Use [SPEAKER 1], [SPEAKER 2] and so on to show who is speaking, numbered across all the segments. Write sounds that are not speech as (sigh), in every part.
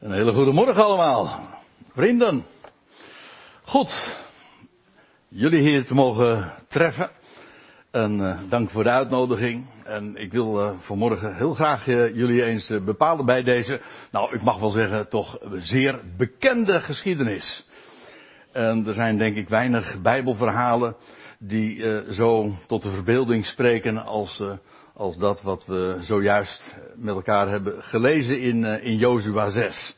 [SPEAKER 1] Een hele goede morgen allemaal. Vrienden. Goed. Jullie hier te mogen treffen. En uh, dank voor de uitnodiging. En ik wil uh, vanmorgen heel graag uh, jullie eens bepalen bij deze, nou ik mag wel zeggen, toch zeer bekende geschiedenis. En er zijn denk ik weinig bijbelverhalen die zo tot de verbeelding spreken als als dat wat we zojuist met elkaar hebben gelezen in, uh, in Jozua 6.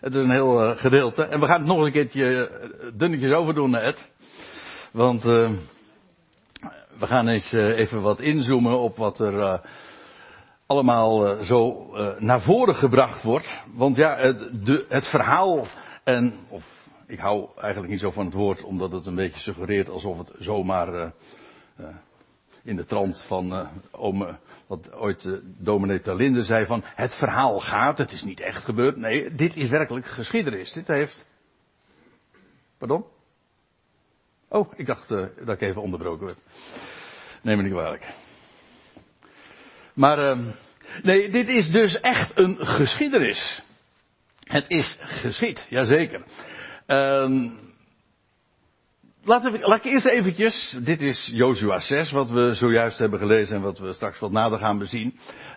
[SPEAKER 1] Het is een heel uh, gedeelte. En we gaan het nog een keertje uh, dunnetjes overdoen, Ed. Want we gaan eens even wat inzoomen op wat er allemaal zo naar voren gebracht wordt. Want ja, het, de, het verhaal en, of ik hou eigenlijk niet zo van het woord, omdat het een beetje suggereert alsof het zomaar in de trant van uh, wat ooit uh, dominee Talinde zei van het verhaal gaat, het is niet echt gebeurd. Nee, dit is werkelijk geschiedenis. Dit heeft. Pardon? Oh, ik dacht dat ik even onderbroken werd. Neem me niet kwalijk. Maar, uh, nee, dit is dus echt een geschiedenis. Het is geschied, jazeker. Uh, Laat ik eerst eventjes, dit is Jozua 6, wat we zojuist hebben gelezen en wat we straks wat nader gaan bezien.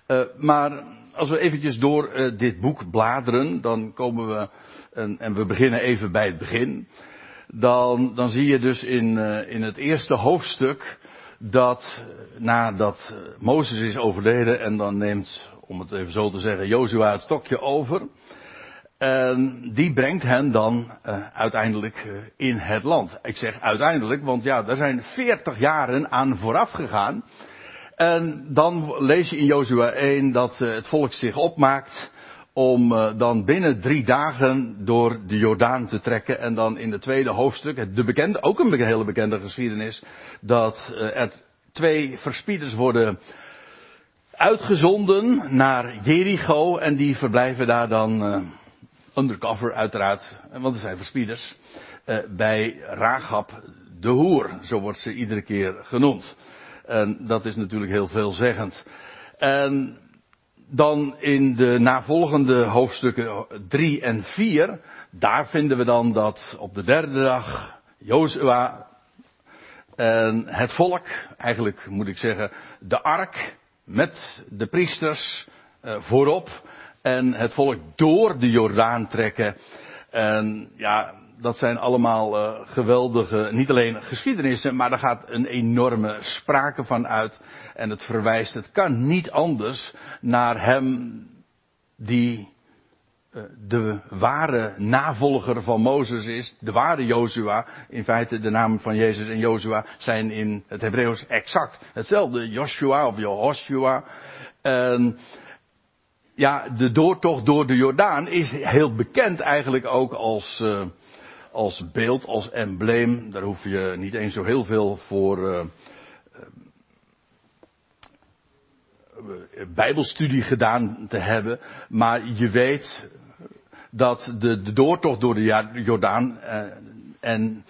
[SPEAKER 1] Uh, maar als we eventjes door uh, dit boek bladeren, dan komen we, en, en, we beginnen even bij het begin. Dan, dan zie je dus in, uh, in het eerste hoofdstuk dat nadat Mozes is overleden en dan neemt, om het even zo te zeggen, Jozua het stokje over. En die brengt hen dan uh, uiteindelijk uh, in het land. Ik zeg uiteindelijk, want ja, daar zijn 40 jaren aan vooraf gegaan. En dan lees je in Jozua 1 dat uh, het volk zich opmaakt om dan binnen drie dagen door de Jordaan te trekken. En dan in het tweede hoofdstuk, de bekende, ook een hele bekende geschiedenis, dat er twee verspieders worden uitgezonden naar Jericho en die verblijven daar dan undercover uiteraard, want er zijn verspieders, uh, bij Rahab de Hoer, zo wordt ze iedere keer genoemd. En dat is natuurlijk heel veelzeggend. En dan in de navolgende hoofdstukken 3 en 4, daar vinden we dan dat op de derde dag Jozua en het volk, eigenlijk moet ik zeggen, de ark met de priesters uh, voorop, en het volk door de Jordaan trekken. En ja, dat zijn allemaal uh, geweldige, niet alleen geschiedenissen, maar daar gaat een enorme sprake van uit. En het verwijst, het kan niet anders naar hem die uh, de ware navolger van Mozes is, de ware Jozua. In feite de namen van Jezus en Jozua zijn in het Hebreeuws exact hetzelfde, Joshua of Jehoshua. Ja, de doortocht door de Jordaan is heel bekend eigenlijk ook als, uh, als beeld, als embleem. Daar hoef je niet eens zo heel veel voor uh, uh, bijbelstudie gedaan te hebben. Maar je weet dat de, de doortocht door de Jordaan en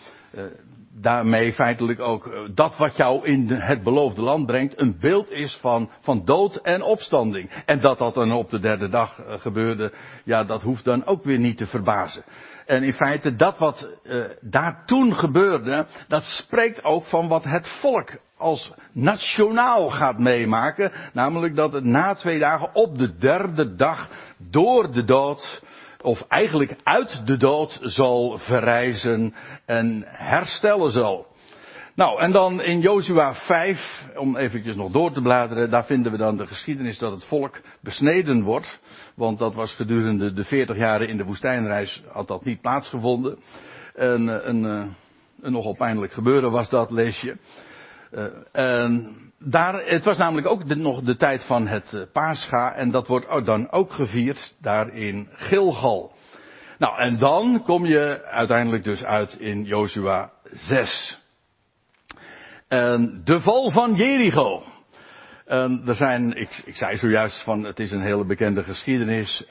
[SPEAKER 1] daarmee feitelijk ook eh, dat wat jou in het beloofde land brengt, een beeld is van, van dood en opstanding. En dat dat dan op de derde dag uh, gebeurde, ja, dat hoeft dan ook weer niet te verbazen. En in feite, dat wat uh, daar toen gebeurde, dat spreekt ook van wat het volk als nationaal gaat meemaken. Namelijk dat het na twee dagen op de derde dag door de dood of eigenlijk uit de dood zal verrijzen en herstellen zal. Nou, en dan in Jozua 5, om eventjes nog door te bladeren, daar vinden we dan de geschiedenis dat het volk besneden wordt. Want dat was gedurende de 40 jaren in de woestijnreis, had dat niet plaatsgevonden. En, een, een, een nogal pijnlijk gebeuren was dat, lees je. Uh, en daar, het was namelijk ook nog de tijd van het uh, Pascha en dat wordt dan ook gevierd daar in Gilgal. Nou, en dan kom je uiteindelijk dus uit in Jozua 6. En de val van Jericho. En er zijn, ik, ik zei zojuist van het is een hele bekende geschiedenis.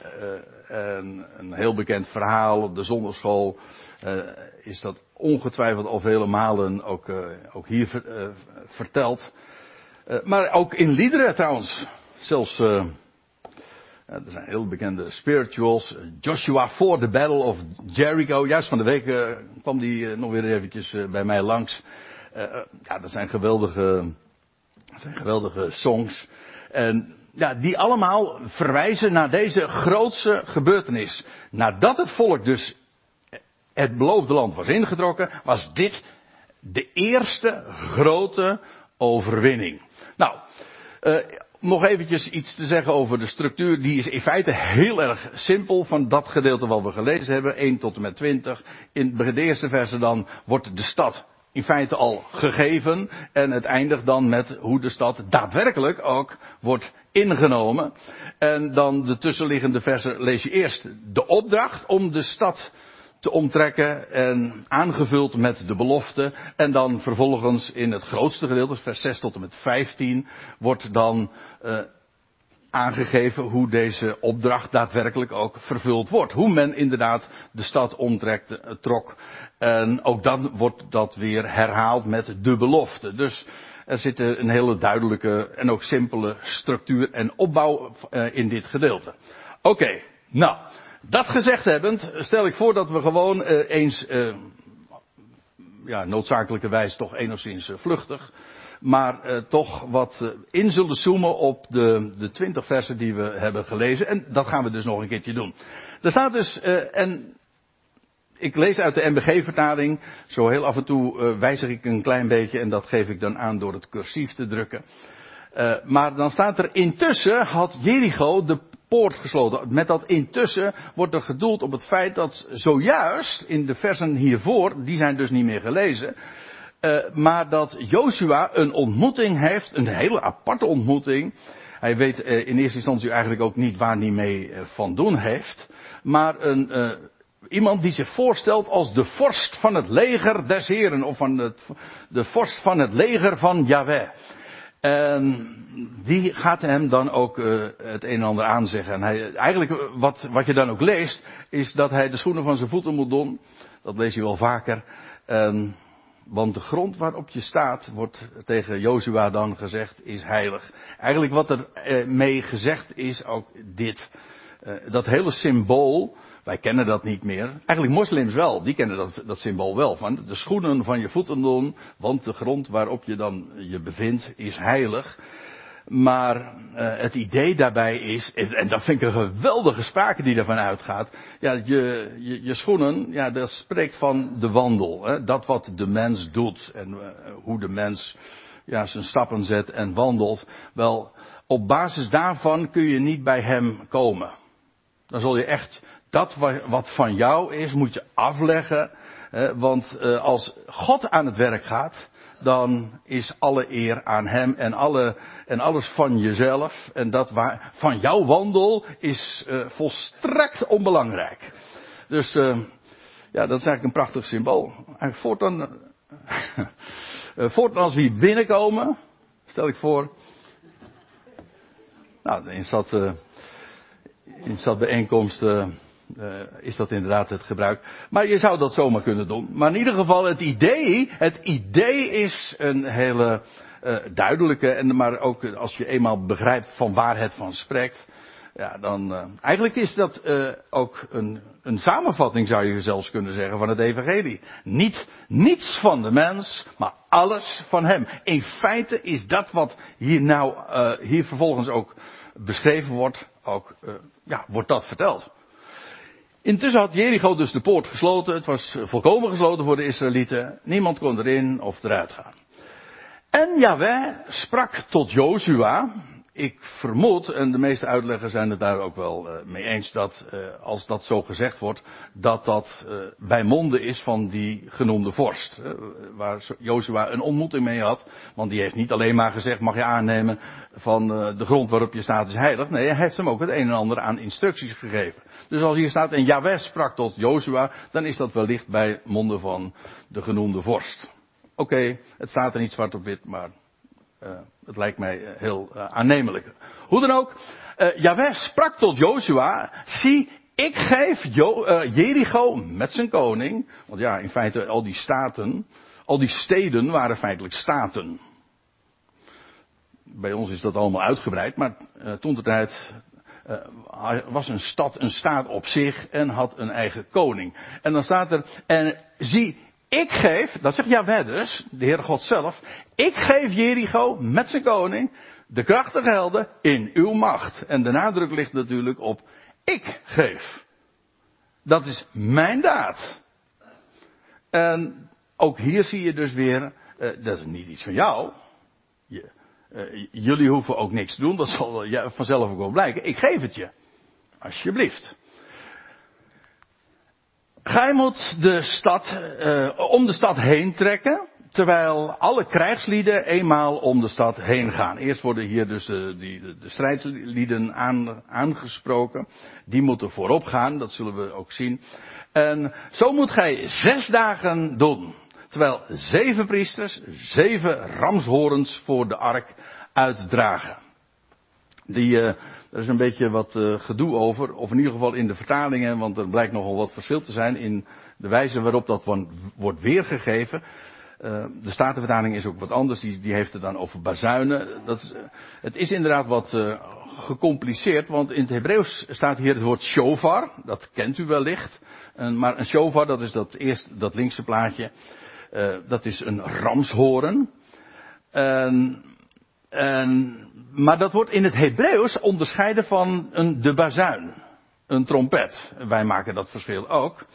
[SPEAKER 1] En een heel bekend verhaal op de zonderschool. Uh, is dat ongetwijfeld al vele malen ook, uh, ook hier ver, verteld. Uh, maar ook in liederen trouwens. Zelfs er zijn heel bekende spirituals. Joshua for the Battle of Jericho. Juist van de week kwam die nog weer eventjes bij mij langs. ja, dat zijn geweldige, dat zijn geweldige songs. En ja, die allemaal verwijzen naar deze grootse gebeurtenis. Nadat het volk dus het beloofde land was ingetrokken, was dit de eerste grote overwinning. Nou, uh, nog eventjes iets te zeggen over de structuur. Die is in feite heel erg simpel van dat gedeelte wat we gelezen hebben. 1 tot en met 20. In de eerste verse dan wordt de stad in feite al gegeven. En het eindigt dan met hoe de stad daadwerkelijk ook wordt ingenomen. En dan de tussenliggende versen lees je eerst de opdracht om de stad te omtrekken en aangevuld met de belofte. En dan vervolgens in het grootste gedeelte, vers 6 tot en met 15, wordt dan uh, aangegeven hoe deze opdracht daadwerkelijk ook vervuld wordt. Hoe men inderdaad de stad omtrekt, uh, trok. En ook dan wordt dat weer herhaald met de belofte. Dus er zit een hele duidelijke en ook simpele structuur en opbouw uh, in dit gedeelte. Oké, nou. Dat gezegd hebbend, stel ik voor dat we gewoon uh, eens, uh, ja, noodzakelijkerwijs toch enigszins uh, vluchtig, maar toch wat in zullen zoomen op de, de 20 versen die we hebben gelezen. En dat gaan we dus nog een keertje doen. Er staat dus, en ik lees uit de MBG-vertaling, zo heel af en toe wijzig ik een klein beetje en dat geef ik dan aan door het cursief te drukken. maar dan staat er intussen had Jericho de poort gesloten. Met dat intussen wordt er gedoeld op het feit dat zojuist in de versen hiervoor, die zijn dus niet meer gelezen, uh, maar dat Joshua een ontmoeting heeft, een hele aparte ontmoeting. Hij weet uh, in eerste instantie eigenlijk ook niet waar hij mee uh, van doen heeft, maar een, iemand die zich voorstelt als de vorst van het leger des heren, of van het, de vorst van het leger van Yahweh. Die gaat hem dan ook uh, het een en ander aanzeggen. En hij, eigenlijk wat, wat je dan ook leest, is dat hij de schoenen van zijn voeten moet doen. Dat lees je wel vaker. Um, want de grond waarop je staat, wordt tegen Jozua dan gezegd, is heilig. Eigenlijk wat er uh, mee gezegd is ook dit. Dat hele symbool wij kennen dat niet meer. Eigenlijk moslims wel, die kennen dat, dat symbool wel. Van de schoenen van je voeten doen, want de grond waarop je dan je bevindt is heilig. Maar uh, het idee daarbij is, en dat vind ik een geweldige sprake die ervan uitgaat. Ja, je, je, je schoenen, ja, dat spreekt van de wandel. Hè, dat wat de mens doet en uh, hoe de mens ja, zijn stappen zet en wandelt. Wel, op basis daarvan kun je niet bij hem komen. Dan zul je echt dat wat van jou is, moet je afleggen. Want eh, als God aan het werk gaat, dan is alle eer aan Hem en, alle, en alles van jezelf. En dat waar, van jouw wandel is uh, volstrekt onbelangrijk. Dus uh, ja, dat is eigenlijk een prachtig symbool. En voortaan, (laughs) voortaan als we hier binnenkomen, stel ik voor. Nou, in stad, in stadbijeenkomst uh, is dat inderdaad het gebruik. Maar je zou dat zomaar kunnen doen. Maar in ieder geval het idee, het idee is een hele uh, duidelijke, en maar ook als je eenmaal begrijpt van waar het van spreekt, ja, dan eigenlijk is dat ook een, een samenvatting zou je zelfs kunnen zeggen van het evangelie. Niet, niets van de mens, maar alles van hem. In feite is dat wat hier nou, hier vervolgens ook beschreven wordt, ook, ja, wordt dat verteld. Intussen had Jericho dus de poort gesloten. Het was volkomen gesloten voor de Israëlieten. Niemand kon erin of eruit gaan. En Yahweh sprak tot Jozua. Ik vermoed, en de meeste uitleggers zijn het daar ook wel uh, mee eens, dat uh, als dat zo gezegd wordt, dat dat uh, bij monden is van die genoemde vorst. waar Jozua een ontmoeting mee had. Want die heeft niet alleen maar gezegd, mag je aannemen van de grond waarop je staat is heilig. Nee, hij heeft hem ook het een en ander aan instructies gegeven. Dus als hier staat, en Jaweh sprak tot Jozua, dan is dat wellicht bij monden van de genoemde vorst. Oké, het staat er niet zwart op wit, maar het lijkt mij heel uh, aannemelijk. Hoe dan ook, uh, sprak tot Jozua, zie, ik geef Jericho met zijn koning, want ja, in feite al die staten, al die steden waren feitelijk staten. Bij ons is dat allemaal uitgebreid, maar toen de tijd uh, was een stad, een staat op zich en had een eigen koning. En dan staat er, en zie, ik geef, dat zegt Jaweh dus, de Heere God zelf, ik geef Jericho met zijn koning de krachtige helden in uw macht. En de nadruk ligt natuurlijk op ik geef. Dat is mijn daad. En ook hier zie je dus weer, uh, dat is niet iets van jou. Je, uh, jullie hoeven ook niks te doen, dat zal vanzelf ook wel blijken. Ik geef het je. Alsjeblieft. Gij moet de stad, uh, om de stad heen trekken, terwijl alle krijgslieden eenmaal om de stad heen gaan. Eerst worden hier dus de, die, de strijdlieden aan, aangesproken. Die moeten voorop gaan, dat zullen we ook zien. En zo moet gij zes dagen doen. Terwijl zeven priesters, zeven ramshorens voor de ark uitdragen. Die, uh, er is een beetje wat uh, gedoe over, of in ieder geval in de vertalingen, want er blijkt nogal wat verschil te zijn in de wijze waarop dat wordt weergegeven. Uh, de Statenvertaling is ook wat anders, die, die heeft het dan over bazuinen. Dat is, het is inderdaad wat gecompliceerd, want in het Hebreeuws staat hier het woord shofar, dat kent u wellicht. Maar een shofar, dat is dat eerst dat linkse plaatje, dat is een ramshoren. En, en, maar dat wordt in het Hebreeuws onderscheiden van een de bazuin, een trompet. Wij maken dat verschil ook.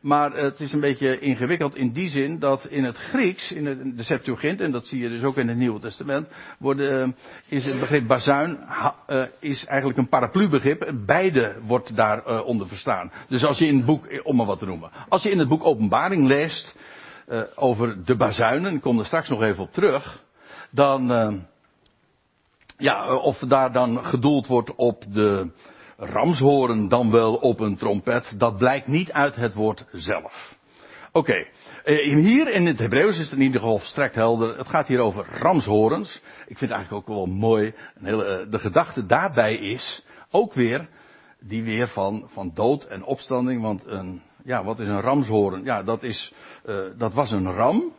[SPEAKER 1] Maar het is een beetje ingewikkeld in die zin dat in het Grieks, in de Septuagint, en dat zie je dus ook in het Nieuwe Testament, eh, is het begrip bazuin uh, is eigenlijk een paraplubegrip. Beide wordt daar uh, onder verstaan. Dus als je in het boek, om maar wat te noemen, als je in het boek Openbaring leest over de bazuinen, ik kom er straks nog even op terug, dan, ja, of daar dan gedoeld wordt op de ramshoren dan wel op een trompet, dat blijkt niet uit het woord zelf. Oké. Eh, hier in het Hebreeuws is het in ieder geval strekt helder. Het gaat hier over ramshorens. Ik vind het eigenlijk ook wel mooi. Een hele, eh, de gedachte daarbij is ook weer die weer van, van dood en opstanding. Want een, ja, wat is een ramshoren? Ja, dat, is, dat was een ram.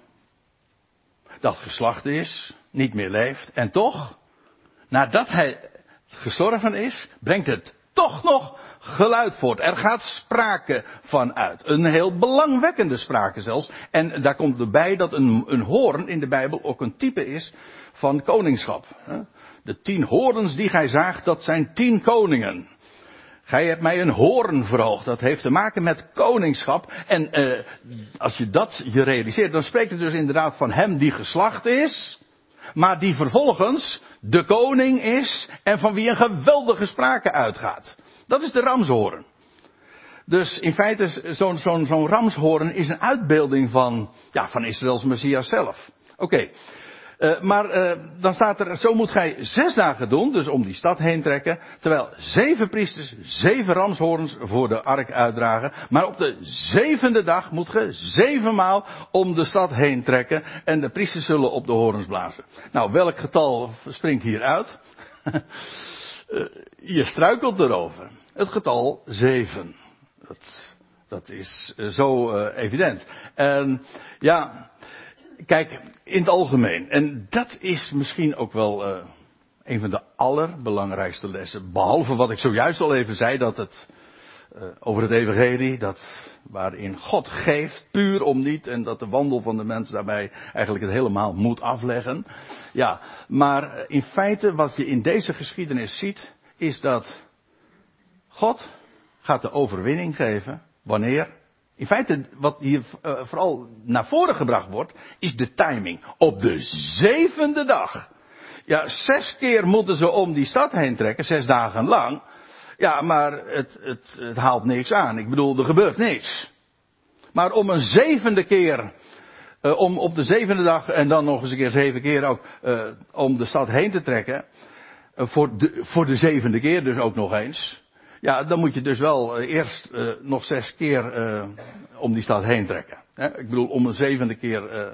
[SPEAKER 1] Dat geslacht is, niet meer leeft. En toch, nadat hij gestorven is, brengt het toch nog geluid voort. Er gaat sprake van uit. Een heel belangwekkende sprake zelfs. En daar komt erbij dat een, een hoorn in de Bijbel ook een type is van koningschap. De tien horens die gij zaagt, dat zijn tien koningen. Gij hebt mij een hoorn verhoogd. Dat heeft te maken met koningschap. En uh, als je dat je realiseert, dan spreekt het dus inderdaad van hem die geslacht is. Maar die vervolgens de koning is en van wie een geweldige sprake uitgaat. Dat is de ramshoorn. Dus in feite, zo'n zo'n ramshoorn is een uitbeelding van, ja, van Israëls Messias zelf. Oké. Uh, maar uh, dan staat er, zo moet gij zes dagen doen, dus om die stad heen trekken, terwijl zeven priesters zeven ramshoorns voor de ark uitdragen. Maar op de zevende dag moet ge zevenmaal om de stad heen trekken en de priesters zullen op de horens blazen. Nou, welk getal springt hier uit? uh, (laughs) je struikelt erover. Het getal zeven. Dat, dat is zo evident. En ja, kijk, in het algemeen. En dat is misschien ook wel uh, een van de allerbelangrijkste lessen. Behalve wat ik zojuist al even zei, dat het uh, over het evangelie, dat waarin God geeft, puur om niet, en dat de wandel van de mens daarbij eigenlijk het helemaal moet afleggen. Ja, maar eh, in feite wat je in deze geschiedenis ziet, is dat God gaat de overwinning geven wanneer in feite, wat hier uh, vooral naar voren gebracht wordt, is de timing. Op de zevende dag. Ja, zes keer moeten ze om die stad heen trekken, zes dagen lang. Ja, maar het, het, het haalt niks aan. Ik bedoel, er gebeurt niks. Maar om een zevende keer, uh, om op de zevende dag en dan nog eens een keer zeven keer ook, uh, om de stad heen te trekken. voor, de, voor de zevende keer dus ook nog eens. Ja, dan moet je dus wel uh, eerst uh, nog zes keer uh, om die stad heen trekken. Hè? Ik bedoel, om een zevende keer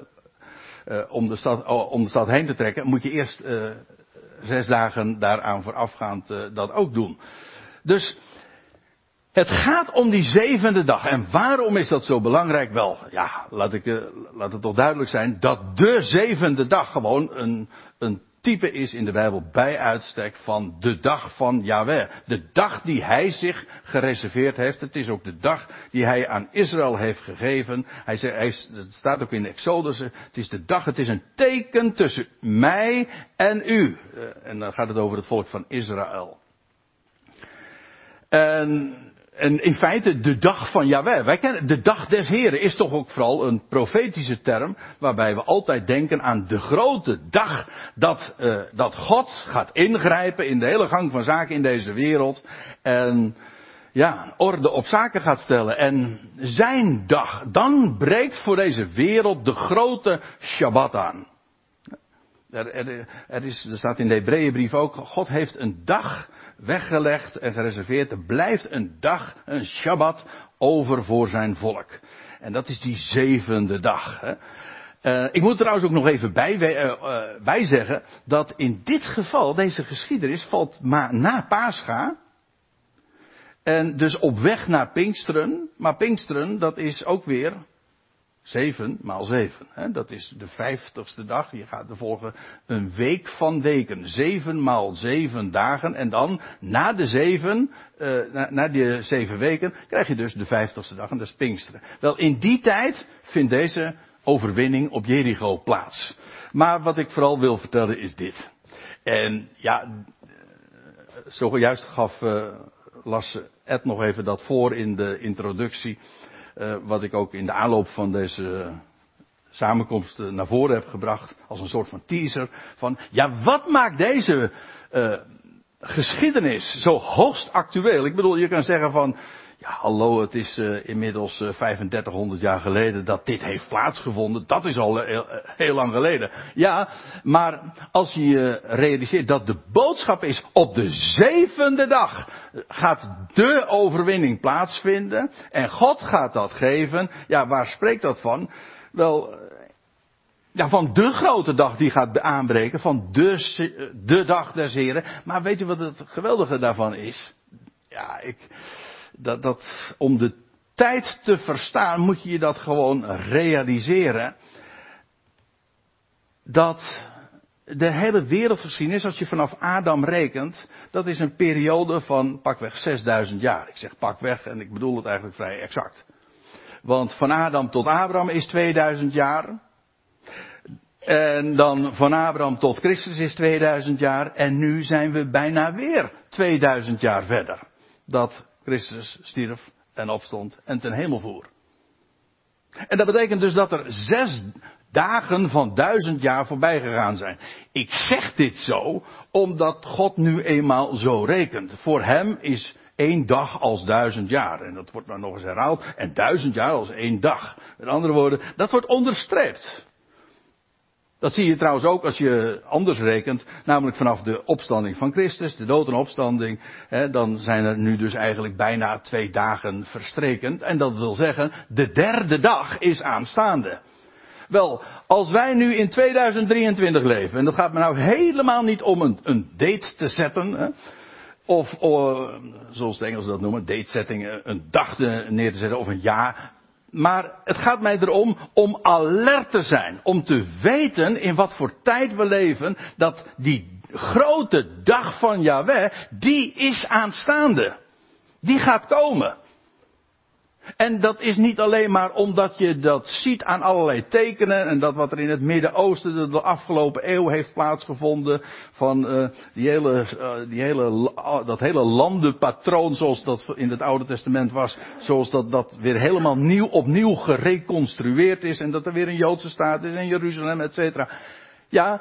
[SPEAKER 1] om, de stad, oh, om de stad heen te trekken, moet je eerst zes dagen daaraan voorafgaand dat ook doen. Dus het gaat om die zevende dag. En waarom is dat zo belangrijk? Wel, ja, laat, ik, laat het toch duidelijk zijn dat de zevende dag gewoon een, een type is in de Bijbel bij uitstek van de dag van Yahweh. De dag die hij zich gereserveerd heeft. Het is ook de dag die hij aan Israël heeft gegeven. Hij, zegt, hij het staat ook in Exodus. Het is de dag, het is een teken tussen mij en u. Eh, en dan gaat het over het volk van Israël. En en in feite de dag van Yahweh. Wij kennen, de dag des Heren is toch ook vooral een profetische term, waarbij we altijd denken aan de grote dag dat, uh, dat God gaat ingrijpen in de hele gang van zaken in deze wereld. En ja, orde op zaken gaat stellen. En zijn dag, dan breekt voor deze wereld de grote Shabbat aan. Er, er, er, is, er staat in de Hebreeënbrief ook, God heeft een dag weggelegd en gereserveerd. Er blijft een dag, een Shabbat, over voor zijn volk. En dat is die zevende dag. Hè. Uh, ik moet trouwens ook nog even bij, uh, uh, bij zeggen dat in dit geval deze geschiedenis valt ma na Pascha. En dus op weg naar Pinksteren. Maar Pinksteren, dat is ook weer 7 maal 7. Hè? Dat is de vijftigste dag. Je gaat er volgen een week van weken. 7 maal 7 dagen. En dan na de 7, uh, na, na die 7 weken, krijg je dus de vijftigste dag en dat is Pinksteren. Wel, in die tijd vindt deze overwinning op Jericho plaats. Maar wat ik vooral wil vertellen is dit. En ja, zojuist gaf, uh, las Ed nog even dat voor in de introductie. Uh, wat ik ook in de aanloop van deze samenkomst naar voren heb gebracht. Als een soort van teaser. Van, ja, wat maakt deze uh, geschiedenis zo hoogst actueel? Ik bedoel, je kan zeggen van, ja, hallo, het is inmiddels uh, 3500 jaar geleden dat dit heeft plaatsgevonden. Dat is al heel, heel lang geleden. Ja, maar als je je realiseert dat de boodschap is op de zevende dag gaat de overwinning plaatsvinden en God gaat dat geven. Ja, waar spreekt dat van? Wel, ja, van de grote dag die gaat aanbreken, van de, de dag des Heren. Maar weet je wat het geweldige daarvan is? Ja, ik, dat, dat, om de tijd te verstaan moet je je dat gewoon realiseren. Dat de hele wereldgeschiedenis, als je vanaf Adam rekent, dat is een periode van pakweg 6000 jaar. Ik zeg pakweg en ik bedoel het eigenlijk vrij exact. Want van Adam tot Abraham is 2000 jaar. En dan van Abraham tot Christus is 2000 jaar. En nu zijn we bijna weer 2000 jaar verder. Dat Christus stierf en opstond en ten hemel voer. En dat betekent dus dat er zes dagen van duizend jaar voorbij gegaan zijn. Ik zeg dit zo omdat God nu eenmaal zo rekent. Voor hem is één dag als duizend jaar. En dat wordt maar nog eens herhaald. En duizend jaar als één dag. Met andere woorden, dat wordt onderstreept. Dat zie je trouwens ook als je anders rekent, namelijk vanaf de opstanding van Christus, de dood en opstanding, hè, dan zijn er nu dus eigenlijk bijna twee dagen verstreken. En dat wil zeggen, de derde dag is aanstaande. Wel, als wij nu in 2023 leven, en dat gaat me nou helemaal niet om een, een date te zetten, hè, of, zoals de Engelsen dat noemen, date setting, een dag neer te zetten of een jaar maar het gaat mij erom om alert te zijn. Om te weten in wat voor tijd we leven. Dat die grote dag van Yahweh, die is aanstaande. Die gaat komen. En dat is niet alleen maar omdat je dat ziet aan allerlei tekenen en dat wat er in het Midden-Oosten de afgelopen eeuw heeft plaatsgevonden van uh, die hele, uh, die hele, uh, dat hele landenpatroon zoals dat in het Oude Testament was, zoals dat, dat weer helemaal nieuw opnieuw gereconstrueerd is en dat er weer een Joodse staat is in Jeruzalem, et cetera. Ja,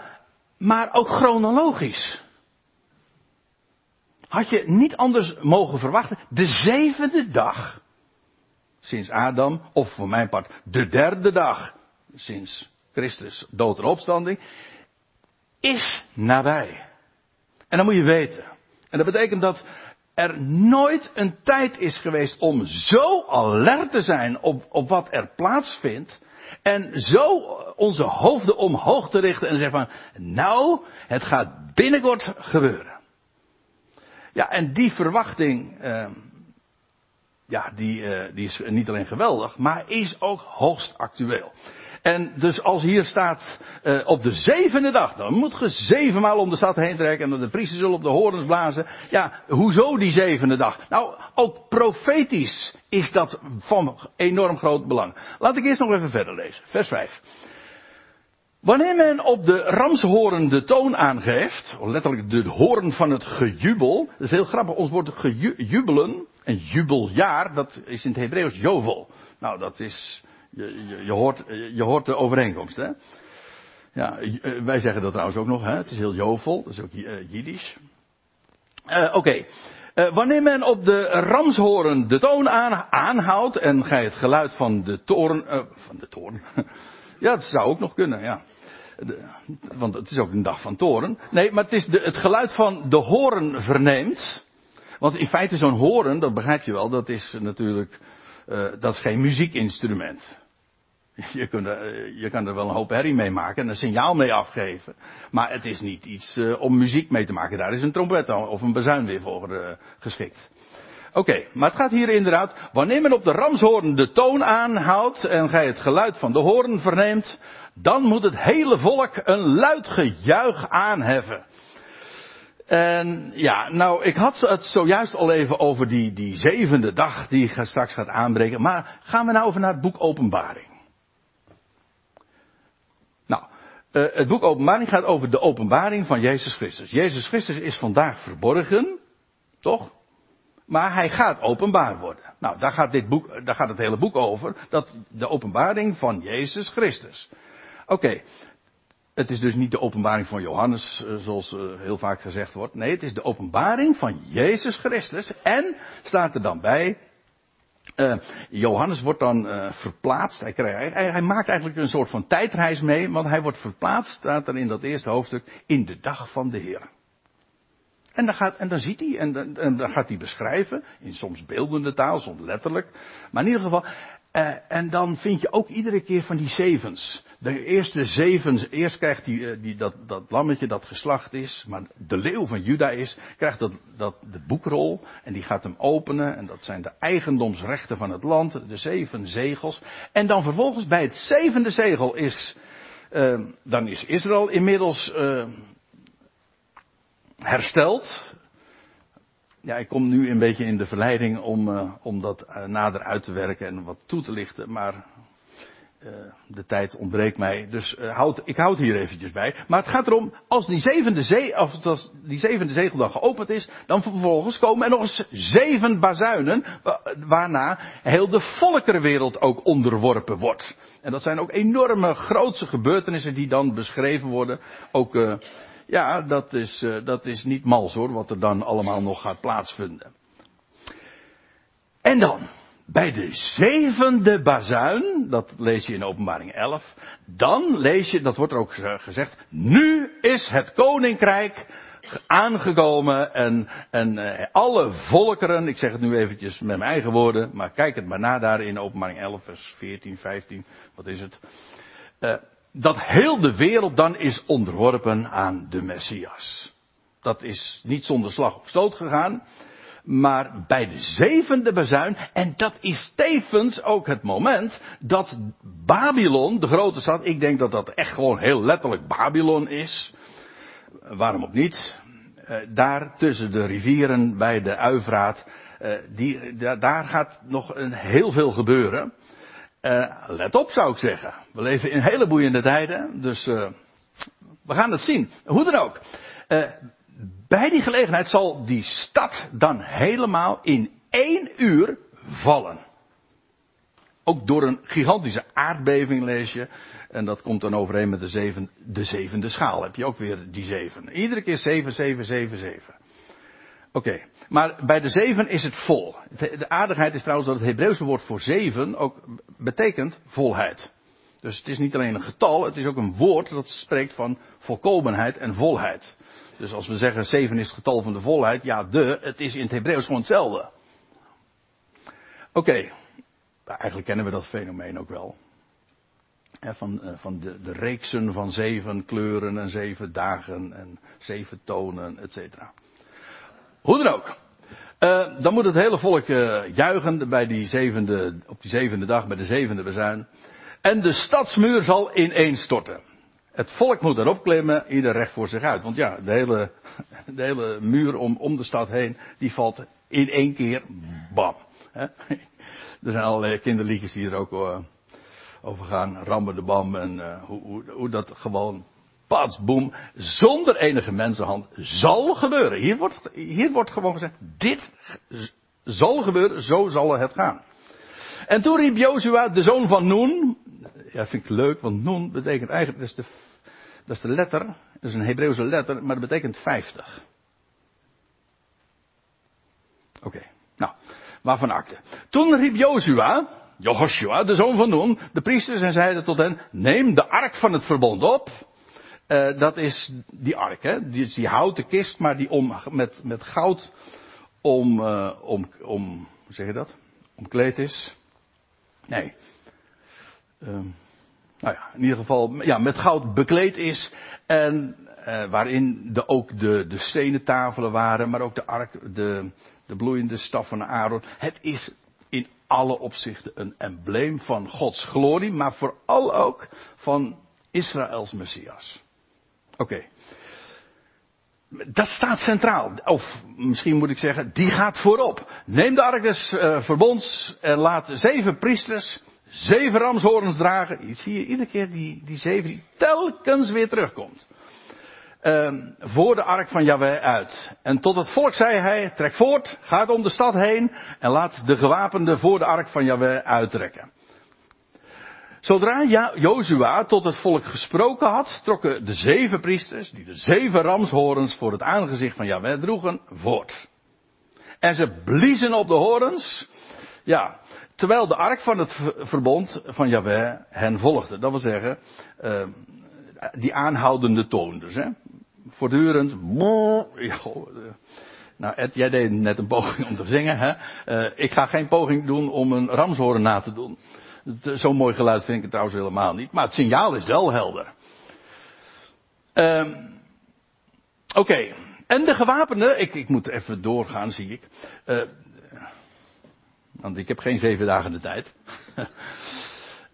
[SPEAKER 1] maar ook chronologisch. Had je niet anders mogen verwachten, de zevende dag sinds Adam, of voor mijn part de derde dag sinds Christus dood en opstanding, is nabij. En dat moet je weten. En dat betekent dat er nooit een tijd is geweest om zo alert te zijn op, op wat er plaatsvindt. En zo onze hoofden omhoog te richten en zeggen van, nou, het gaat binnenkort gebeuren. Ja, en die verwachting, eh, ja, die, uh, die is niet alleen geweldig, maar is ook hoogst actueel. En dus als hier staat uh, op de zevende dag, dan moet je zevenmaal om de stad heen trekken en de priesters zullen op de horens blazen. Ja, hoezo die zevende dag? Nou, ook profetisch is dat van enorm groot belang. Laat ik eerst nog even verder lezen. Vers 5. Wanneer men op de ramshoren de toon aangeeft, letterlijk de hoorn van het gejubel, dat is heel grappig, ons wordt gejubelen, een jubeljaar, dat is in het Hebreeuws jovel. Nou, dat is, je, je, je, hoort, je hoort de overeenkomst, hè. Ja, eh, wij zeggen dat trouwens ook nog, hè. Het is heel jovel, dat is ook uh, Jiddisch. Uh, Oké. Wanneer men op de ramshoren de toon aan, aanhoudt en gij het geluid van de toren, van de toren, (laughs) ja, dat zou ook nog kunnen, ja. Want het is ook een dag van toren. Nee, maar het is de, het geluid van de horen verneemt. Want in feite zo'n horen, dat begrijp je wel, dat is natuurlijk, uh, dat is geen muziekinstrument. Je, kunt er, je kan er wel een hoop herrie mee maken en een signaal mee afgeven. Maar het is niet iets uh, om muziek mee te maken. Daar is een trompet of een bazuin weer voor geschikt. Oké, maar het gaat hier inderdaad, wanneer men op de ramshoorn de toon aanhoudt en gij het geluid van de hoorn verneemt, dan moet het hele volk een luid gejuich aanheffen. En ja, nou, ik had het zojuist al even over die, die zevende dag die straks gaat aanbreken, maar gaan we nou over naar het boek Openbaring. Nou, uh, het boek Openbaring gaat over de openbaring van Jezus Christus. Jezus Christus is vandaag verborgen, toch? Maar hij gaat openbaar worden. Nou, daar gaat, dit boek, daar gaat het hele boek over. Dat de openbaring van Jezus Christus. Oké. Het is dus niet de openbaring van Johannes, eh, zoals eh, heel vaak gezegd wordt. Nee, het is de openbaring van Jezus Christus. En staat er dan bij. Uh, Johannes wordt dan verplaatst. Hij, hij, hij, maakt eigenlijk een soort van tijdreis mee, want hij wordt verplaatst, staat er in dat eerste hoofdstuk, in de dag van de Heer. En dan, gaat, en dan ziet hij, en dan, dan gaat hij beschrijven, in soms beeldende taal, soms letterlijk. Maar in ieder geval, en dan vind je ook iedere keer van die zevens. De eerste zeven, eerst krijgt die, uh, die, dat, dat lammetje dat geslacht is, maar de leeuw van Juda is, krijgt dat, dat, de boekrol en die gaat hem openen en dat zijn de eigendomsrechten van het land, de zeven zegels. En dan vervolgens bij het zevende zegel is, uh, dan is Israël inmiddels hersteld. Ja, ik kom nu een beetje in de verleiding om, uh, om dat uh, nader uit te werken en wat toe te lichten, maar de tijd ontbreekt mij. Dus houd, ik houd hier eventjes bij. Maar het gaat erom, als die zevende, zee, als die zevende zegel dan geopend is, dan vervolgens komen er nog eens zeven bazuinen, waarna heel de volkerenwereld ook onderworpen wordt. En dat zijn ook enorme grootse gebeurtenissen die dan beschreven worden. Ook ja, dat is, dat is niet mals hoor, wat er dan allemaal nog gaat plaatsvinden. En dan, bij de zevende bazuin, dat lees je in openbaring 11, dan lees je, dat wordt er ook gezegd, nu is het koninkrijk aangekomen en, en uh, alle volkeren, ik zeg het nu eventjes met mijn eigen woorden, maar kijk het maar na daar in openbaring 11, vers 14, 15, wat is het? Uh, dat heel de wereld dan is onderworpen aan de Messias. Dat is niet zonder slag of stoot gegaan. Maar bij de zevende bazuin, en dat is tevens ook het moment dat Babylon, de grote stad, ik denk dat dat echt gewoon heel letterlijk Babylon is. Waarom ook niet? Eh, daar tussen de rivieren bij de Uivraat, eh, die, daar gaat nog een heel veel gebeuren. Uh, let op zou ik zeggen. We leven in hele boeiende tijden, dus we gaan het zien. Hoe dan ook. Bij die gelegenheid zal die stad dan helemaal in één uur vallen. Ook door een gigantische aardbeving lees je. En dat komt dan overeen met de, de zevende schaal. Heb je ook weer die zeven. Iedere keer zeven, zeven, zeven, zeven. Oké, maar bij de zeven is het vol. De aardigheid is trouwens dat het Hebreeuwse woord voor zeven ook betekent volheid. Dus het is niet alleen een getal, het is ook een woord dat spreekt van volkomenheid en volheid. Dus als we zeggen zeven is het getal van de volheid, ja, de, het is in het Hebreeuws gewoon hetzelfde. Oké, okay. eigenlijk kennen we dat fenomeen ook wel. van, eh, van de, de reeksen van zeven kleuren en zeven dagen en zeven tonen, et cetera. Hoe dan ook. Uh, dan moet het hele volk uh, juichen bij die zevende, op die zevende dag, bij de zevende bezuin. En de stadsmuur zal ineenstorten. Het volk moet erop klimmen, ieder recht voor zich uit. Want ja, de hele, de hele muur om, om de stad heen, die valt in één keer, bam. Er zijn allerlei kinderliedjes die er ook uh, over gaan. Rammen de bam en uh, hoe, hoe, hoe dat gewoon, pats, boem, zonder enige mensenhand zal gebeuren. Hier wordt, hier wordt gewoon gezegd, dit zal gebeuren, zo zal het gaan. En toen riep Jozua, de zoon van Noen, ja vind ik leuk, want Noen betekent eigenlijk, dat is de dat is de letter, dat is een Hebreeuwse letter, maar dat betekent 50. Oké, nou, waarvan akte. Toen riep Jozua, Jehoshua, de zoon van Nun, de priesters en zeiden tot hen, neem de ark van het verbond op. Uh, dat is die ark, hè? Die, die houten kist, maar die om, met, met goud om, uh, om, om, hoe zeg je dat? Omkleed is. Nee. Um, nou ja, in ieder geval ja, met goud bekleed is. En eh, waarin de, ook de, de stenen tafelen waren, maar ook de ark, de, de bloeiende staf van Aaron. Het is in alle opzichten een embleem van Gods glorie, maar vooral ook van Israëls Messias. Oké. Dat staat centraal. Of misschien moet ik zeggen, die gaat voorop. Neem de ark des uh, verbonds en laat zeven priesters zeven ramshoorns dragen. Je zie je iedere keer die, die zeven die telkens weer terugkomt. Um, voor de ark van Yahweh uit. En tot het volk zei hij, trek voort, gaat om de stad heen en laat de gewapenden voor de ark van Yahweh uittrekken. Zodra Jozua tot het volk gesproken had, trokken de zeven priesters, die de zeven ramshorens voor het aangezicht van Yahweh droegen, voort. En ze bliezen op de horens. Ja, Terwijl de ark van het verbond van Yahweh hen volgde. Dat wil zeggen, uh, die aanhoudende toon dus. Hè. Voortdurend. Nou Ed, jij deed net een poging om te zingen. Hè? Uh, ik ga geen poging doen om een ramshoren na te doen. Zo'n mooi geluid vind ik het trouwens helemaal niet. Maar het signaal is wel helder. Uh, Oké. En de gewapenden, ik, ik moet even doorgaan zie ik. Want ik heb geen zeven dagen de tijd.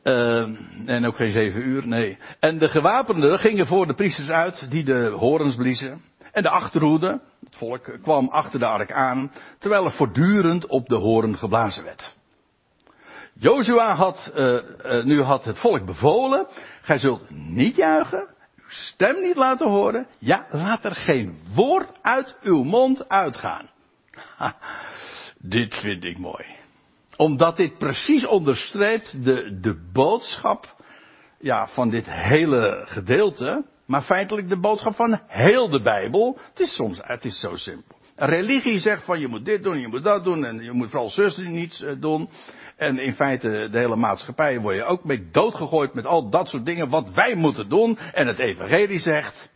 [SPEAKER 1] uh, (laughs) en ook geen zeven uur, nee. En de gewapenden gingen voor de priesters uit, die de horens bliezen. En de achterhoede, het volk, kwam achter de ark aan, terwijl er voortdurend op de horen geblazen werd. Jozua had, uh, uh, nu had het volk bevolen, gij zult niet juichen, uw stem niet laten horen, ja, laat er geen woord uit uw mond uitgaan. Ha, (laughs) dit vind ik mooi omdat dit precies onderstreept de, de boodschap ja, van dit hele gedeelte. Maar feitelijk de boodschap van heel de Bijbel. Het is soms, het is zo simpel. Religie zegt van je moet dit doen, je moet dat doen en je moet vooral zuster niets eh, doen. En in feite de hele maatschappij word je ook mee doodgegooid met al dat soort dingen wat wij moeten doen. En het evangelie zegt,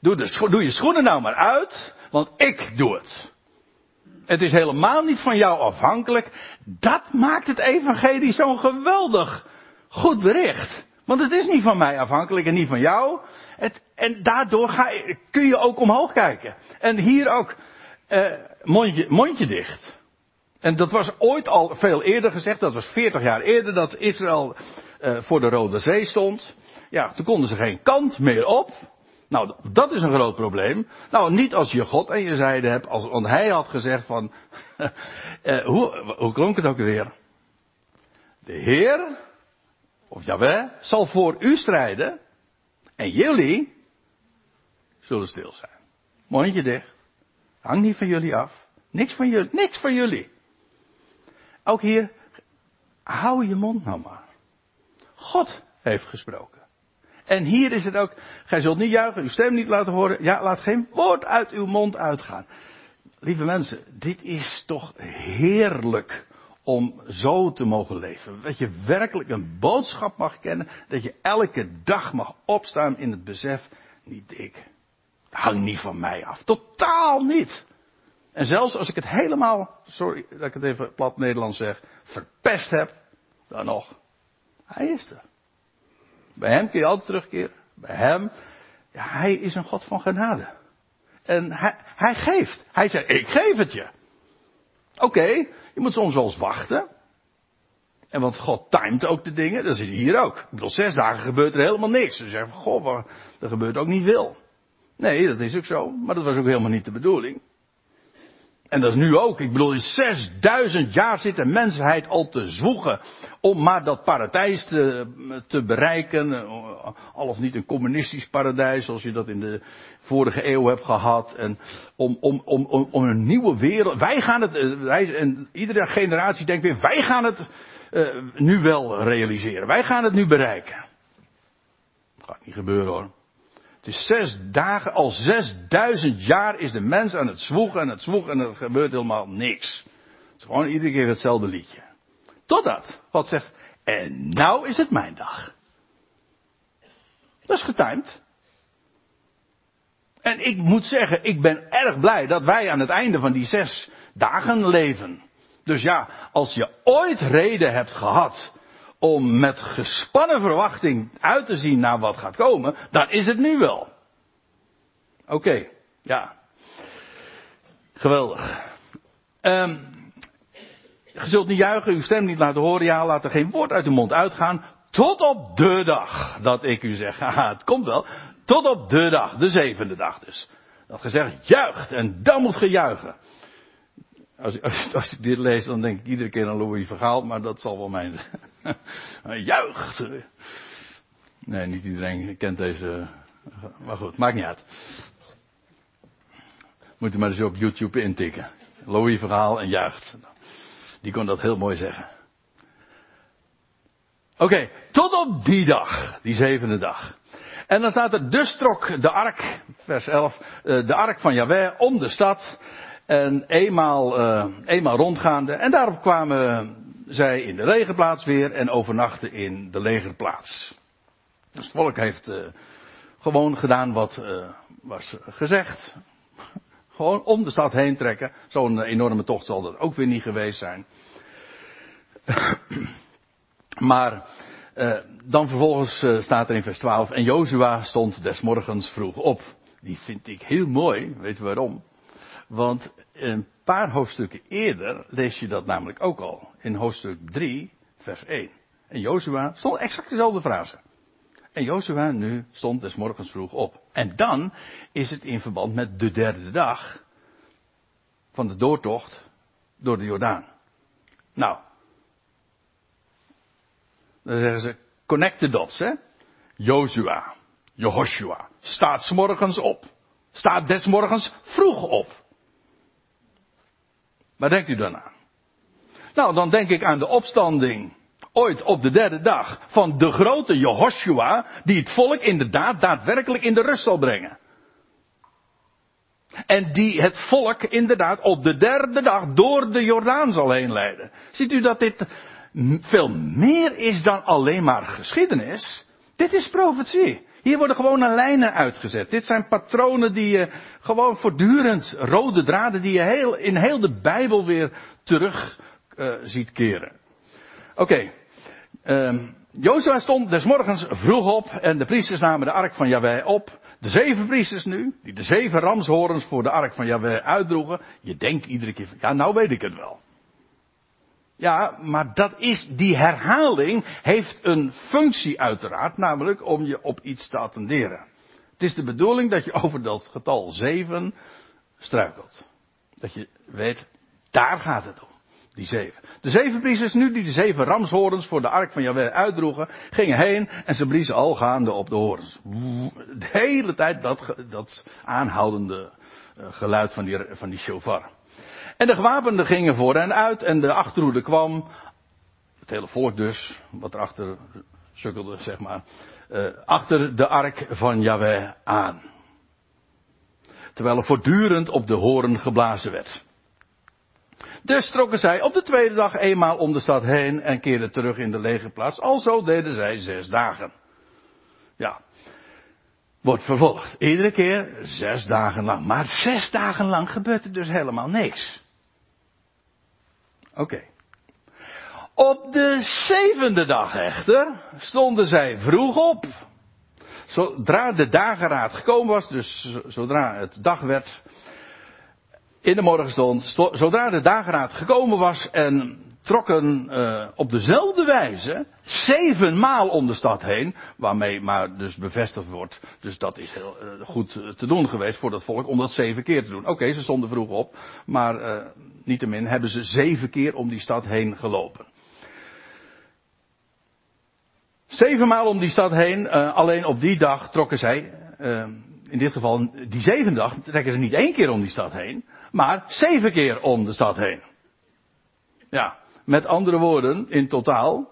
[SPEAKER 1] doe, de, doe je schoenen nou maar uit, want ik doe het. Het is helemaal niet van jou afhankelijk. Dat maakt het evangelie zo'n geweldig goed bericht. Want het is niet van mij afhankelijk en niet van jou. Het, en daardoor ga kun je ook omhoog kijken. En hier ook eh, mondje, mondje dicht. En dat was ooit al veel eerder gezegd. Dat was 40 jaar eerder dat Israël eh, voor de Rode Zee stond. Ja, toen konden ze geen kant meer op. Nou, dat is een groot probleem. Nou, niet als je God aan je zijde hebt, als, want hij had gezegd van, (laughs) eh, hoe, hoe klonk het ook weer? De Heer, of Jawel, zal voor u strijden en jullie zullen stil zijn. Mondje dicht. Hang niet van jullie af. Niks van jullie, niks van jullie. Ook hier, hou je mond nou maar. God heeft gesproken. En hier is het ook, gij zult niet juichen, uw stem niet laten horen. Ja, laat geen woord uit uw mond uitgaan. Lieve mensen, dit is toch heerlijk om zo te mogen leven. Dat je werkelijk een boodschap mag kennen. Dat je elke dag mag opstaan in het besef, niet ik. Hang niet van mij af. Totaal niet. En zelfs als ik het helemaal, sorry dat ik het even plat Nederlands zeg, verpest heb, dan nog. Hij is er. Bij hem kun je altijd terugkeren. Bij hem. Ja, hij is een God van genade. En hij, hij geeft. Hij zegt, ik geef het je. Oké, je moet soms wel eens wachten. En want God timet ook de dingen, dat is hier ook. Ik bedoel, zes dagen gebeurt er helemaal niks. Dus zeggen, goh, er gebeurt ook niet veel. Nee, dat is ook zo, maar dat was ook helemaal niet de bedoeling. En dat is nu ook. Ik bedoel, in 6000 jaar zit de mensheid al te zwoegen om maar dat paradijs te, te bereiken. Al of niet een communistisch paradijs, zoals je dat in de vorige eeuw hebt gehad. En om, om, om, om, een nieuwe wereld. Wij gaan het, eh, wij, en iedere generatie denkt weer, wij gaan het uh, nu wel realiseren. Wij gaan het nu bereiken. Dat gaat niet gebeuren hoor. Is zes dagen, al zesduizend jaar is de mens aan het zwoegen en het zwoegen en er gebeurt helemaal niks. Het is gewoon iedere keer hetzelfde liedje. Totdat God zegt, en nou is het mijn dag. Dat is getimed. En ik moet zeggen, ik ben erg blij dat wij aan het einde van die zes dagen leven. Dus ja, als je ooit reden hebt gehad om met gespannen verwachting uit te zien naar wat gaat komen, dan is het nu wel. Oké, ja. Geweldig. Um, je zult niet juichen, uw stem niet laten horen, ja, laat er geen woord uit uw mond uitgaan, tot op de dag dat ik u zeg, (laughs) haha, het komt wel, tot op de dag, de zevende dag dus. Dat gezegd, juicht, en dan moet ge juichen. Als, (laughs) als, als, ik dit lees, dan denk ik iedere keer aan Louis Vergaal, maar dat zal wel mijn. (laughs) juicht! Nee, niet iedereen kent deze. Maar goed, maakt niet uit. Moet je maar eens op YouTube intikken. Louis Verhaal en juicht. Die kon dat heel mooi zeggen. Oké, tot op die dag, die zevende dag. En dan staat er, dus trok de ark, vers 11, eh, de ark van Yahweh om de stad. En eenmaal, uh, eenmaal rondgaande. En daarop kwamen zij in de legerplaats weer en overnachten in de legerplaats. Dus het volk heeft uh, gewoon gedaan wat uh, was gezegd. (laughs) Gewoon om de stad heen trekken. Zo'n enorme tocht zal dat ook weer niet geweest zijn. (clears throat) maar dan vervolgens staat er in vers 12. En Jozua stond des morgens vroeg op. Die vind ik heel mooi. Weet je waarom? Want een paar hoofdstukken eerder lees je dat namelijk ook al. In hoofdstuk 3, vers 1. En Jozua stond exact dezelfde frase. En Jozua nu stond des morgens vroeg op. En dan is het in verband met de derde dag van de doortocht door de Jordaan. Nou, dan zeggen ze, connect the dots, hè. Jozua, Jehoshua, staat s morgens op. Staat des morgens vroeg op. Waar denkt u dan aan? Nou, dan denk ik aan de opstanding ooit op de derde dag van de grote Jehoshua, die het volk inderdaad daadwerkelijk in de rust zal brengen. En die het volk inderdaad op de derde dag door de Jordaan zal heen leiden. Ziet u dat dit veel meer is dan alleen maar geschiedenis? Dit is profetie. Hier worden gewoon lijnen uitgezet. Dit zijn patronen die je gewoon voortdurend, rode draden die je heel, in heel de Bijbel weer terug uh, ziet keren. Oké. Okay. Um, Jozua stond des morgens vroeg op en de priesters namen de ark van Jahweh op. De zeven priesters nu, die de zeven ramshorens voor de ark van Jahweh uitdroegen. Je denkt iedere keer van, ja nou weet ik het wel. Ja, maar dat is, die herhaling heeft een functie uiteraard, namelijk om je op iets te attenderen. Het is de bedoeling dat je over dat getal 7 struikelt. Dat je weet, daar gaat het om. Die zeven. De zeven priesters nu die de zeven ramshorens voor de ark van Jahweh uitdroegen, gingen heen en ze bliezen al gaande op de horens. De hele tijd dat, dat aanhoudende eh, geluid van die, van die shofar. En de gewapenden gingen voor en uit en de achterhoede kwam. Het hele volk dus, wat erachter sukkelde, zeg maar. Uh, achter de ark van Yahweh aan. Terwijl er voortdurend op de horen geblazen werd. Dus trokken zij op de tweede dag eenmaal om de stad heen en keerden terug in de legerplaats. Alzo deden zij zes dagen. Ja. Wordt vervolgd. Iedere keer zes dagen lang. Maar zes dagen lang gebeurt er dus helemaal niks. Oké. Op de zevende dag echter stonden zij vroeg op. Zodra de dageraad gekomen was, dus zodra het dag werd, in de morgen stond, zodra de dageraad gekomen was en trokken uh, op dezelfde wijze zevenmaal om de stad heen, waarmee maar dus bevestigd wordt. Dus dat is heel uh, goed te doen geweest voor dat volk om dat zeven keer te doen. Oké, ze stonden vroeg op, maar uh, niettemin hebben ze zeven keer om die stad heen gelopen. Zevenmaal om die stad heen, alleen op die dag trokken zij, in dit geval die zevende dag, trekken ze niet één keer om die stad heen, maar zeven keer om de stad heen. Ja, met andere woorden, in totaal.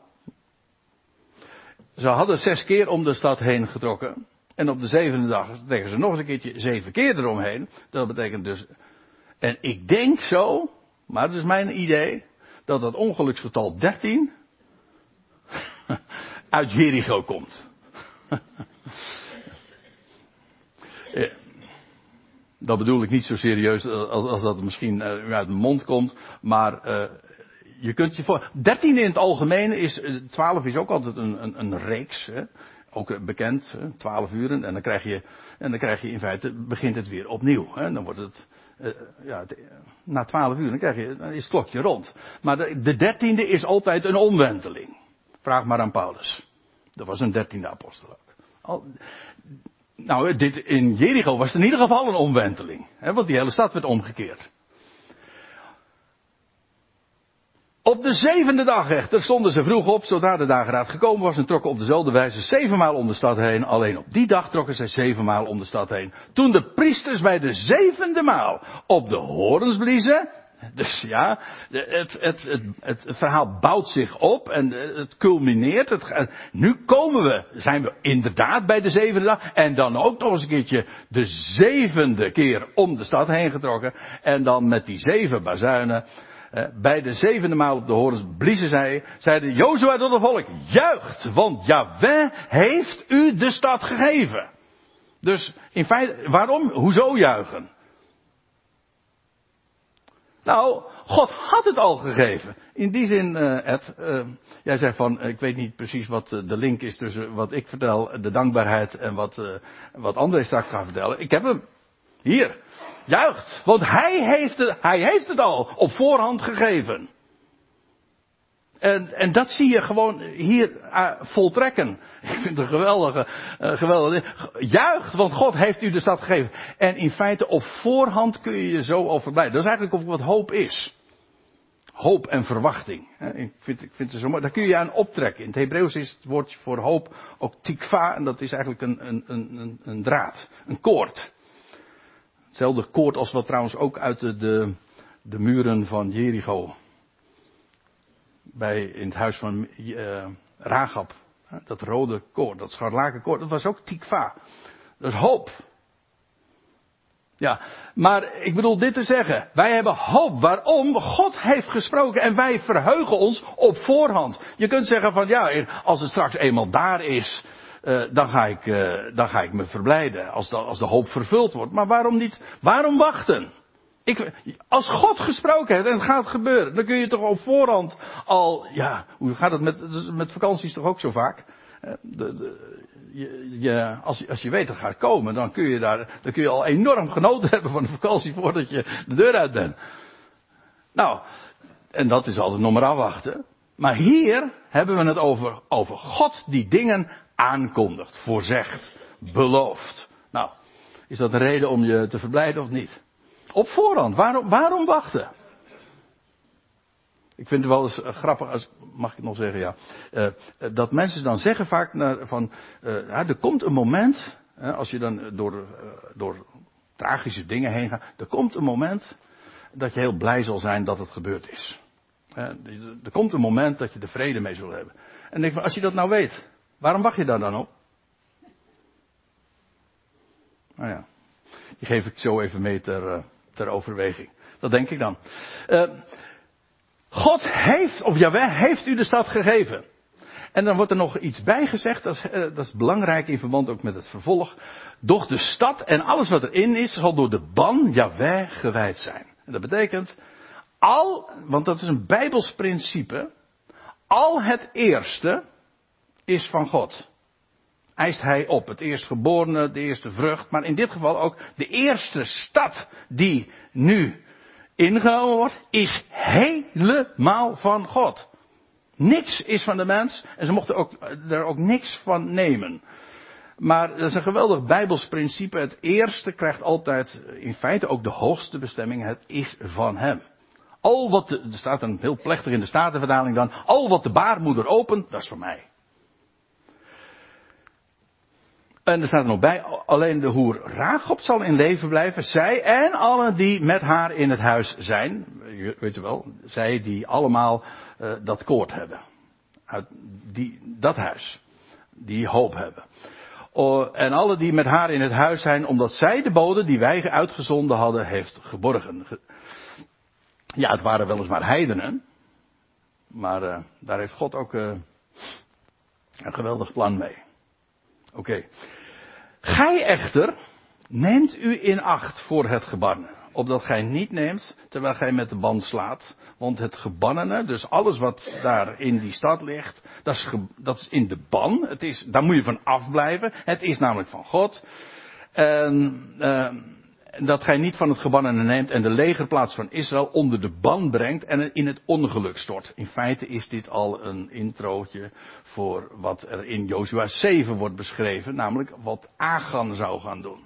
[SPEAKER 1] Ze hadden zes keer om de stad heen getrokken. En op de zevende dag trekken ze nog eens een keertje zeven keer eromheen. Dat betekent dus. En ik denk zo, maar het is mijn idee, dat dat ongeluksgetal 13 (laughs) uit Jericho komt. (laughs) Dat bedoel ik niet zo serieus als, als dat misschien uh, uit de mond komt, maar uh, je kunt je voor. 13 in het algemeen is. 12 is ook altijd een, een, een reeks. Hè? Ook bekend. Hè? 12 uren. En dan krijg je. En dan krijg je in feite. begint het weer opnieuw. Hè? Dan wordt het. Uh, ja, na 12 uur dan, krijg je, dan is het klokje rond. Maar de, de dertiende is altijd een omwenteling. Vraag maar aan Paulus. Dat was een dertiende apostel ook. Al, nou, dit, in Jericho was het in ieder geval een omwenteling. Hè, want die hele stad werd omgekeerd. Op de zevende dag echter stonden ze vroeg op, zodra de dageraad gekomen was, en trokken op dezelfde wijze zevenmaal om de stad heen. Alleen op die dag trokken zij zevenmaal om de stad heen. Toen de priesters bij de zevende maal op de horens bliezen, dus ja, het, het, het, het, verhaal bouwt zich op en het culmineert. Nu komen we, zijn we inderdaad bij de zevende dag. En dan ook nog eens een keertje de zevende keer om de stad heen getrokken. En dan met die zeven bazuinen eh, bij de zevende maal op de horens bliezen zij, zeiden Jozua tot het volk, juicht, want Yahweh heeft u de stad gegeven. Dus in feite, waarom? Hoezo juichen? Nou, God had het al gegeven. In die zin, uh, Ed, uh, jij zegt van, ik weet niet precies wat de link is tussen wat ik vertel, de dankbaarheid en wat, wat André straks gaat vertellen. Ik heb hem. Hier. Juicht. Want hij heeft het, hij heeft het al op voorhand gegeven. En, en dat zie je gewoon hier uh, voltrekken. (laughs) Ik vind het een geweldige, uh, geweldige. Juicht, want God heeft u de stad gegeven. En in feite op voorhand kun je je zo overblijden. Dat is eigenlijk wat hoop is. Hoop en verwachting. Ik vind, ik vind het zo mooi. Daar kun je aan optrekken. In het Hebreeuws is het woordje voor hoop ook tikva. En dat is eigenlijk een, een, een, een draad. Een koord. Hetzelfde koord als wat trouwens ook uit de, de, muren van Jericho. Bij, in het huis van uh. Dat rode koord, dat scharlakenkoord, dat was ook tikva. Dat is hoop. Ja, maar ik bedoel dit te zeggen. Wij hebben hoop. Waarom? God heeft gesproken en wij verheugen ons op voorhand. Je kunt zeggen van ja, als het straks eenmaal daar is, uh, dan, ga ik, uh, dan ga ik me verblijden als de, als de hoop vervuld wordt. Maar waarom niet? Waarom wachten? Ik, als God gesproken heeft en het gaat gebeuren, dan kun je toch op voorhand al, ja, hoe gaat het met, met vakanties toch ook zo vaak? Eh, de, de, je, je, als, als je weet dat het gaat komen, dan kun je daar, dan kun je al enorm genoten (laughs) hebben van de vakantie voordat je de deur uit bent. Nou, en dat is altijd nog maar afwachten. Maar hier hebben we het over, over God die dingen aankondigt, voorzegt, belooft. Nou, is dat een reden om je te verblijden of niet? Op voorhand. Waarom, waarom wachten? Ik vind het wel eens uh, grappig, als, mag ik nog zeggen, ja. Uh, dat mensen dan zeggen vaak naar, van, uh, ja, er komt een moment, als je dan door, door tragische dingen heen gaat, er komt een moment dat je heel blij zal zijn dat het gebeurd is. er komt een moment dat je er vrede mee zult hebben. En denk als je dat nou weet, Waarom wacht je daar dan op? Nou ja, die geef ik zo even mee ter, uh, ter overweging. Dat denk ik dan. Uh, God heeft, of Jaweh heeft u de stad gegeven. En dan wordt er nog iets bij gezegd, dat is, uh, dat is belangrijk in verband ook met het vervolg. Doch de stad en alles wat erin is, zal door de ban Jaweh gewijd zijn. En dat betekent, al, want dat is een bijbels principe, al het eerste, is van God. Eist hij op. Het eerstgeborene, de eerste vrucht. Maar in dit geval ook de eerste stad die nu ingenomen wordt, is helemaal van God. Niks is van de mens en ze mochten ook, er ook niks van nemen. Maar dat is een geweldig Bijbels principe. Het eerste krijgt altijd in feite ook de hoogste bestemming. Het is van Hem. Al wat, de, er staat een heel plechtig in de Statenverdaling dan, al wat de baarmoeder opent, dat is voor mij. En er staat er nog bij, alleen de hoer Rachop zal in leven blijven, zij en allen die met haar in het huis zijn. Weet u wel, zij die allemaal uh, dat koord hebben. Uit die, dat huis. Die hoop hebben. En alle die met haar in het huis zijn, omdat zij de bode die wij uitgezonden hadden, heeft geborgen. Ja, het waren weliswaar heidenen. Maar uh, daar heeft God ook uh, een geweldig plan mee. Oké. Gij echter neemt u in acht voor het gebannen. Opdat gij niet neemt terwijl gij met de band slaat. Want het gebannene, dus alles wat daar in die stad ligt, dat is, dat is in de ban. Het is, daar moet je van afblijven. Het is namelijk van God. En, uh, dat gij niet van het gebannene neemt en de legerplaats van Israël onder de ban brengt en in het ongeluk stort. In feite is dit al een introotje voor wat er in Jozua 7 wordt beschreven, namelijk wat Agan zou gaan doen.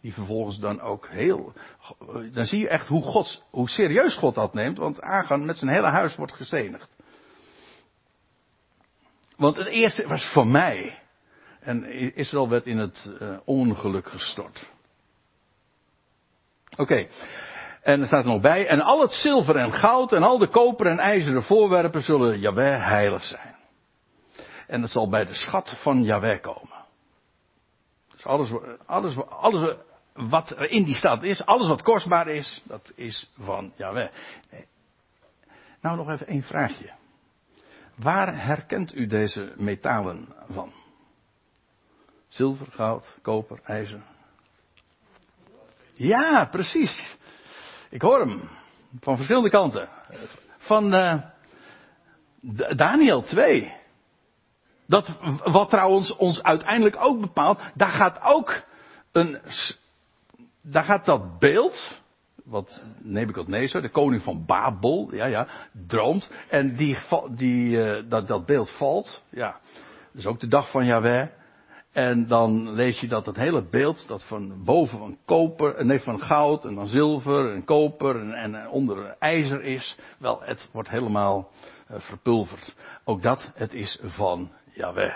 [SPEAKER 1] Die vervolgens dan ook heel, dan zie je echt hoe, God, hoe serieus God dat neemt, want Agan met zijn hele huis wordt gestenigd. Want het eerste was voor mij. En Israël werd in het uh, ongeluk gestort. Oké. En er staat er nog bij. En al het zilver en goud en al de koper en ijzeren voorwerpen zullen Jaweh heilig zijn. En het zal bij de schat van Jaweh komen. Dus alles, alles, alles wat er in die stad is, alles wat kostbaar is, dat is van Jaweh. Nou nog even één vraagje. Waar herkent u deze metalen van? Zilver, goud, koper, ijzer. Ja, precies. Ik hoor hem. Van verschillende kanten. Van uh, Daniel 2. Dat, wat trouwens ons uiteindelijk ook bepaalt, daar gaat ook een, daar gaat dat beeld, wat Nebuchadnezzar, de koning van Babel, ja, ja, droomt, en die, die, uh, dat, dat beeld valt, ja, dat is ook de dag van Yahweh, en dan lees je dat het hele beeld, dat van boven van koper, nee van goud en dan zilver en koper en, en onder ijzer is. Wel, het wordt helemaal uh, verpulverd. Ook dat, het is van Yahweh.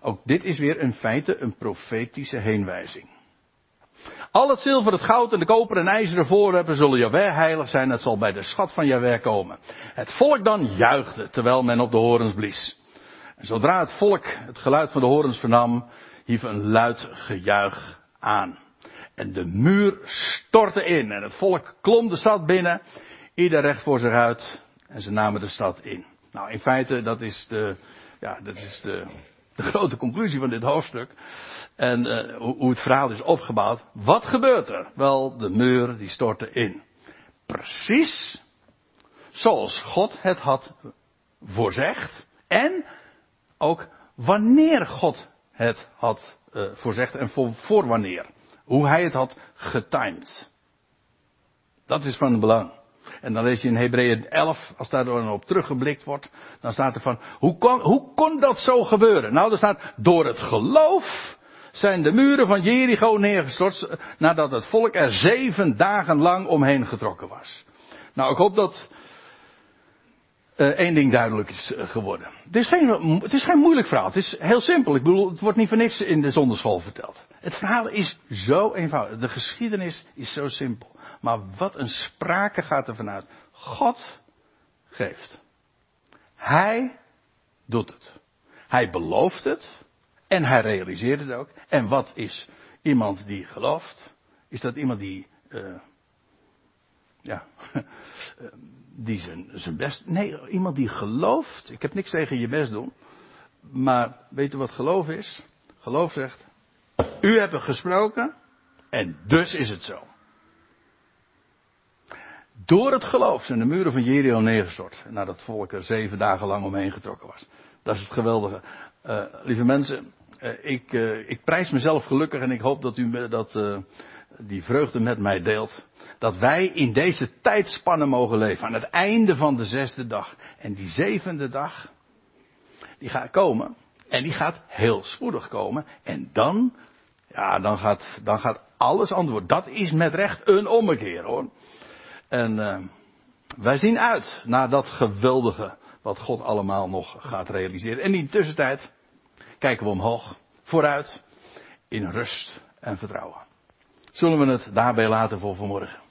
[SPEAKER 1] Ook dit is weer in feite een profetische heenwijzing. Al het zilver, het goud en de koper en ijzeren voorwerpen zullen Jaweh heilig zijn. Het zal bij de schat van Jaweh komen. Het volk dan juichte terwijl men op de horens blies. Zodra het volk het geluid van de horens vernam, hief een luid gejuich aan. En de muur stortte in en het volk klom de stad binnen, ieder recht voor zich uit en ze namen de stad in. Nou, in feite, dat is de, ja, dat is de, de grote conclusie van dit hoofdstuk. En uh, hoe, hoe het verhaal is opgebouwd. Wat gebeurt er? Wel, de muur die stortte in. Precies zoals God het had voorzegd. En ook wanneer God het had uh, voorzegd en voor, wanneer. Hoe hij het had getimed. Dat is van belang. En dan lees je in Hebreeën 11, als daar dan op teruggeblikt wordt, dan staat er van, hoe kon, hoe kon dat zo gebeuren? Nou, er staat, door het geloof zijn de muren van Jericho neergestort nadat het volk er zeven dagen lang omheen getrokken was. Nou, ik hoop dat één ding duidelijk is uh, geworden. Het is, geen, het is geen moeilijk verhaal. Het is heel simpel. Ik bedoel, het wordt niet voor niks in de zonderschool verteld. Het verhaal is zo eenvoudig. De geschiedenis is zo simpel. Maar wat een sprake gaat er vanuit. God geeft. Hij doet het. Hij belooft het. En hij realiseert het ook. En wat is iemand die gelooft? Is dat iemand die, uh, ja, (laughs) die zijn, zijn best. Nee, iemand die gelooft. Ik heb niks tegen je best doen. Maar weet u wat geloof is? Geloof zegt. U hebt er gesproken. En dus is het zo. Door het geloof zijn de muren van Jericho neergestort. Nadat het volk er zeven dagen lang omheen getrokken was. Dat is het geweldige. Uh, lieve mensen, uh, ik, uh, ik, prijs mezelf gelukkig en ik hoop dat u dat, die vreugde met mij deelt. Dat wij in deze tijdspannen mogen leven. Aan het einde van de zesde dag. En die zevende dag, die gaat komen. En die gaat heel spoedig komen. En dan, ja, dan gaat, dan gaat alles antwoord. Dat is met recht een ommekeer hoor. En uh, wij zien uit naar dat geweldige wat God allemaal nog gaat realiseren. En in de tussentijd kijken we omhoog, vooruit, in rust en vertrouwen. Zullen we het daarbij laten voor vanmorgen?